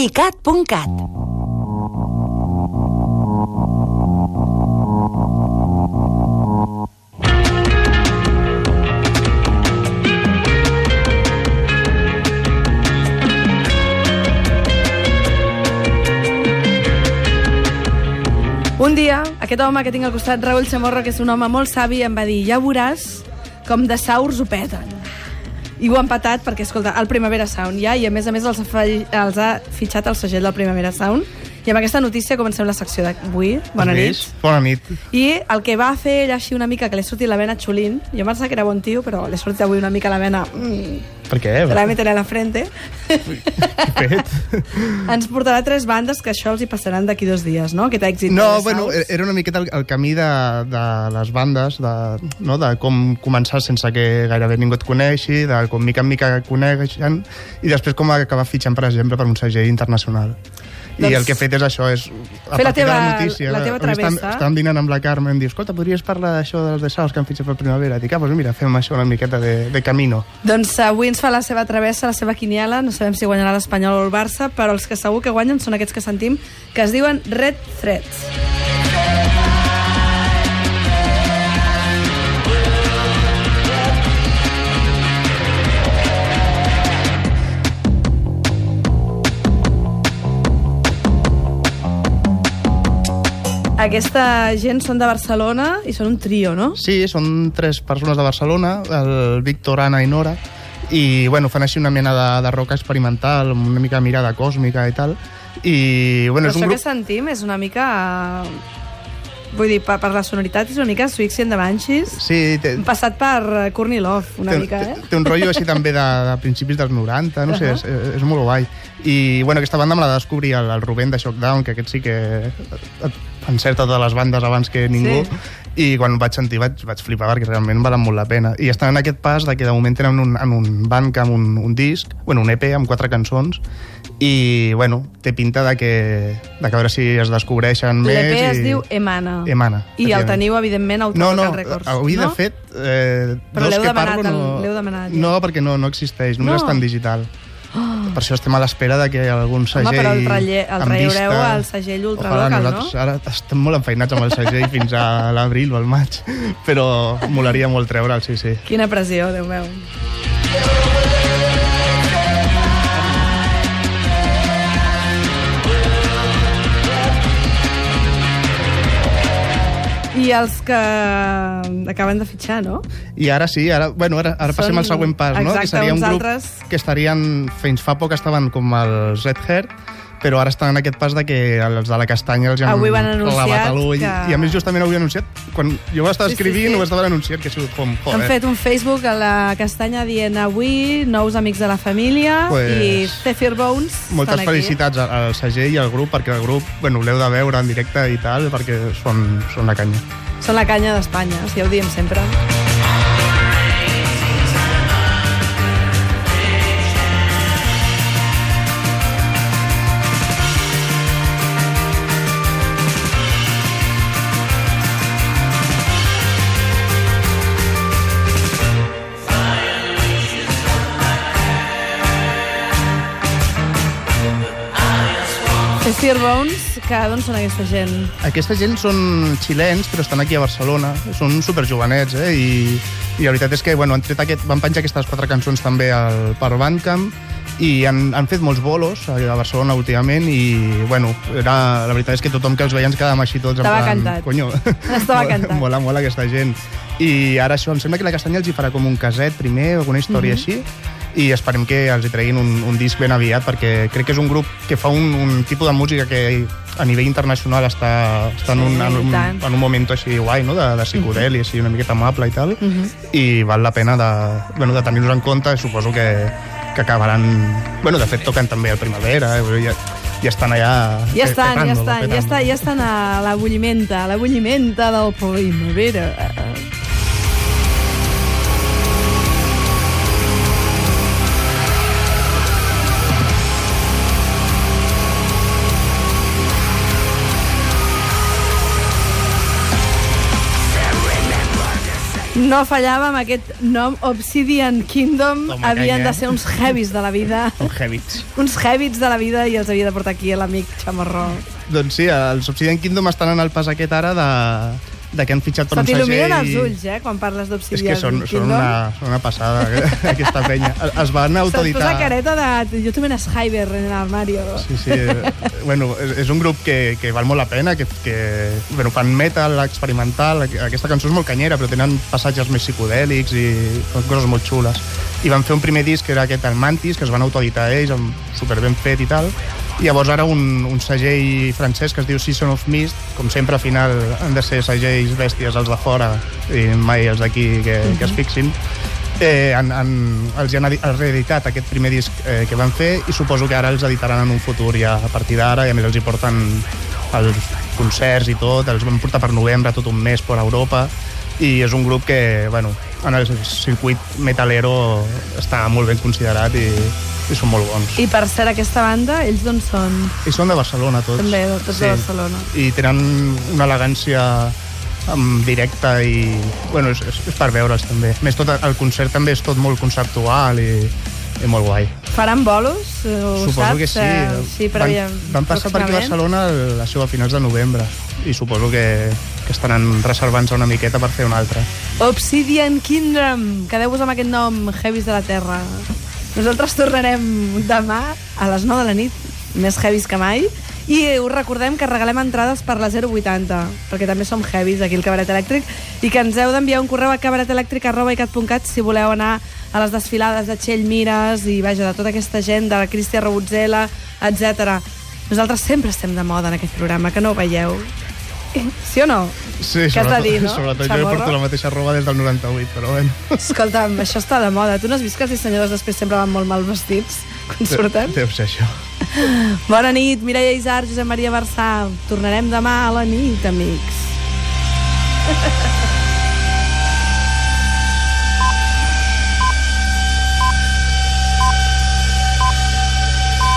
icat.cat Un dia, aquest home que tinc al costat, Raúl Chamorro, que és un home molt savi, em va dir, ja veuràs com de saurs ho peten. I ho ha empatat perquè, escolta, el Primavera Sound ja, i a més a més els ha, fe- els ha fitxat el segell del Primavera Sound. I amb aquesta notícia comencem la secció d'avui. Bona nit. Bona nit. I el que va fer ell així una mica, que li ha sortit la vena xulín, jo em pensava que era bon tio, però li ha sortit avui una mica la vena... Mm, Per què? te la meteré a la frente. Fet? Ens portarà tres bandes que això els hi passaran d'aquí dos dies, no? Aquest èxit. No, de bueno, Saus. era una miqueta el, el camí de, de les bandes, de, no, de com començar sense que gairebé ningú et coneixi, de com mica en mica coneixen, i després com acabar fitxant, per exemple, per un segell internacional. I Doncs- el que he fet és això, és a Fer la de teva- la notícia... la teva avui estàvem, travessa. estàvem dinant amb la Carme, em diu, escolta, podries parlar d'això dels de Saus que han fitxat per primavera? Dic, ah, doncs mira, fem això una miqueta de, de camino. Doncs avui ens fa la seva travessa, la seva quiniela. No sabem si guanyarà l'Espanyol o el Barça, però els que segur que guanyen són aquests que sentim, que es diuen Red Threads. Aquesta gent són de Barcelona i són un trio, no? Sí, són tres persones de Barcelona, el Víctor, Anna i Nora, i bueno, fan així una mena de, de rock experimental, amb una mica mirada còsmica i tal. I bueno, Però és un això grup... que sentim és una mica... eh, Vull dir, per, per la sonoritat és una mica Swixy and the Banshees. Sí, té, Passat per eh, Courtney Love, una té, mica, té, eh? té un rotllo així també de, de principis dels 90, no sé, Ahà. és, és molt guai. I bueno, aquesta banda me la descobrir el, el Rubén de Shockdown, que aquest sí que encerta totes les bandes abans que ningú. Sí. I quan vaig sentir vaig, vaig flipar perquè realment valen molt la pena. I estan en aquest pas de que de moment tenen un, en un Bandcamp un, un disc, bueno, un EP amb quatre cançons, i bueno, té pinta de que, de que a veure si es descobreixen més. L'EP es i... diu Emana. Emana, I el teniu, evidentment, a No, no, Autocar Records. avui no? de fet... Eh, Però l'heu que parlo, al- no... l'heu demanat, ja. No, perquè no, no existeix, només No. està en digital. Per això estem a l'espera de que algun segell... Home, però el, relle, el vista- al segell ultralocal, no? nosaltres ara estem molt enfeinats amb el segell fins a l'abril o al maig, però molaria molt treure'l, sí, sí. Quina pressió, Déu meu. I els que acaben de fitxar, no? I ara sí, ara, bueno, ara, ara passem Són- al següent pas, no? exacte, que seria un grup altres- que estarien, fins fa poc estaven com els Red Heart, però ara estan en aquest pas de que els de la castanya els han Avui van clavat a l'ull. que- I a més justament avui han anunciat, quan jo ho estava Sí, sí, escrivint, sí. ho estaven anunciant, que ha sigut com, Han joder. fet un Facebook a la castanya dient avui nous amics de la família Pues, i Zephyr Bones Moltes estan aquí. felicitats al, al segell i al grup, perquè el grup, bueno, l'heu de veure en directe i tal, perquè són, són la canya. Són la canya d'Espanya, ja ho diem sempre. Bones, que d'on són aquesta gent? Aquesta gent són xilens, però estan aquí a Barcelona. Són superjovenets, eh? I, i la veritat és que bueno, han tret aquest, van penjar aquestes quatre cançons també al, per Bandcamp i han, han fet molts bolos a Barcelona últimament i, bueno, era, la veritat és que tothom que els veia ens quedàvem així tots Estava en plan, cantat. conyo, Estava mola, cantat. mola, mola aquesta gent. I ara això, em sembla que la Castanya els hi farà com un caset primer, alguna història Mhm. així, i esperem que els hi treguin un, un disc ben aviat perquè crec que és un grup que fa un, un tipus de música que a nivell internacional està, està en, un, Sí, en, un, i tant. en un moment així guai, no? de, de psicodèlia, així una miqueta amable i tal, Mhm. i val la pena de, bueno, de tenir-los en compte, suposo que, que acabaran... Bueno, de fet, toquen també al Primavera, eh? ja, ja estan allà... Ja estan, ja estan, ja, està, ja estan a la bullimenta, a la bullimenta del primavera. No fallava amb aquest nom Obsidian Kingdom. Toma Havien canya, de ser uns heavies de la vida. Són heavits. uns heavies de la vida i els havia de portar aquí l'amic Chamorro. Doncs sí, els Obsidian Kingdom estan en el pas aquest ara de, de que han fitxat per Se un segell... t'il·luminen els ulls, eh, quan parles És d'Obsidian que són, són, una, són una passada, aquesta penya. Es van Se't posa careta de... Jo un Skyber en el armario. Sí, sí. eh, Bueno, és, és un grup que, que val molt la pena, que, que bueno, fan metal experimental. Aquesta cançó és molt canyera, però tenen passatges més psicodèlics i coses molt xules. I van fer un primer disc que era aquest, el Mantis, que es van autoeditar ells, amb super ben fet i tal. I llavors ara un, un segell francès que es diu Season of Mist, com sempre al final han de ser segells bèsties els de fora i mai els d'aquí que, que es fixin. Eh, han, han, els han edi- reeditat aquest primer disc eh, que van fer i suposo que ara els editaran en un futur ja a partir d'ara i a més els hi porten els concerts i tot, els van portar per novembre tot un mes per Europa i és un grup que, bueno, en el circuit metalero està molt ben considerat i, i són molt bons. I per cert, aquesta banda, ells d'on són? I són de Barcelona tots. També, tots de Barcelona. I tenen una elegància en directe i bueno, és, és, és per veure'ls també. A més, tot el concert també és tot molt conceptual i, i molt guai. Faran bolos? eh, Ho suposo saps? que sí. Eh, sí, però van, van passar per aquí a. Barcelona a la seva finals de novembre i suposo que, que estaran reservant-se una miqueta per fer una altra. Obsidian Kingdom. Quedeu-vos amb aquest nom, Heavies de la Terra. Nosaltres tornarem demà a les 9 de la nit, més heavies que mai, i us recordem que regalem entrades per la 080, perquè també som heavies aquí al Cabaret Elèctric, i que ens heu d'enviar un correu a cabaretelèctric.icat si voleu anar a les desfilades de Txell Mires i, vaja, de tota aquesta gent, de la Cristia Rebutzela, etc. Nosaltres sempre estem de moda en aquest programa, que no ho veieu. Sí o no? Sí, Què has de dir, no? Sobretot jo Chamorro? porto la mateixa roba des del 98, però bueno. Escolta'm, això està de moda. Tu no has vist que els dissenyadors després sempre van molt mal vestits quan surten? Deu ser això. Bona nit, Mireia Isar, Josep Maria Barçà. Tornarem demà a la nit, amics.